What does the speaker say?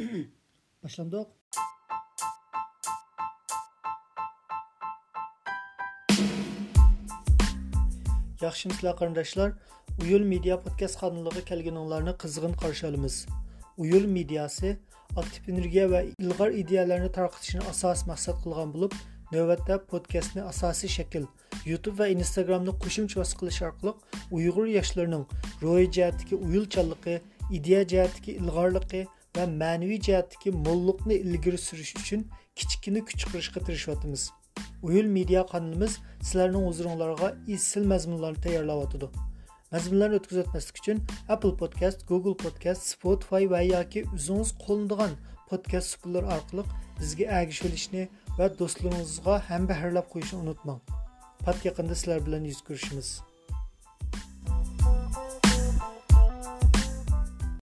Başlandık. Yaxşımısızlar qarindoshlar. Uyul Media Podcast kanalına kelganinglarni qizg'in qarshi olamiz. Uyul mediasi aktiv energiya va ilg'or ideyalarni tarqatishni asos maqsad qilgan bo'lib, navbatda podkastni asosiy shakl YouTube va Instagramni qo'shimcha vas qilish orqali Uyg'ur yoshlarining ro'yi jihatdagi uyulchanligi, ideya jihatdagi ilg'orligi va ma'naviy jihatdagi mo'lliqni ilgari surish uchun kichkina kuch qilishga tirishyapmiz. Uyul media kanalimiz sizlarning huzuringlarga izchil mazmunlarni tayyorlayotidi. Mazmunlarni o'tkazatmaslik uchun Apple Podcast, Google Podcast, Spotify va yoki o'zingiz qo'llanadigan podcast supullar orqali bizga agishib olishni va do'stlaringizga ham bahrlab qo'yishni unutmang. Pat yaqinda sizlar bilan yuz ko'rishimiz.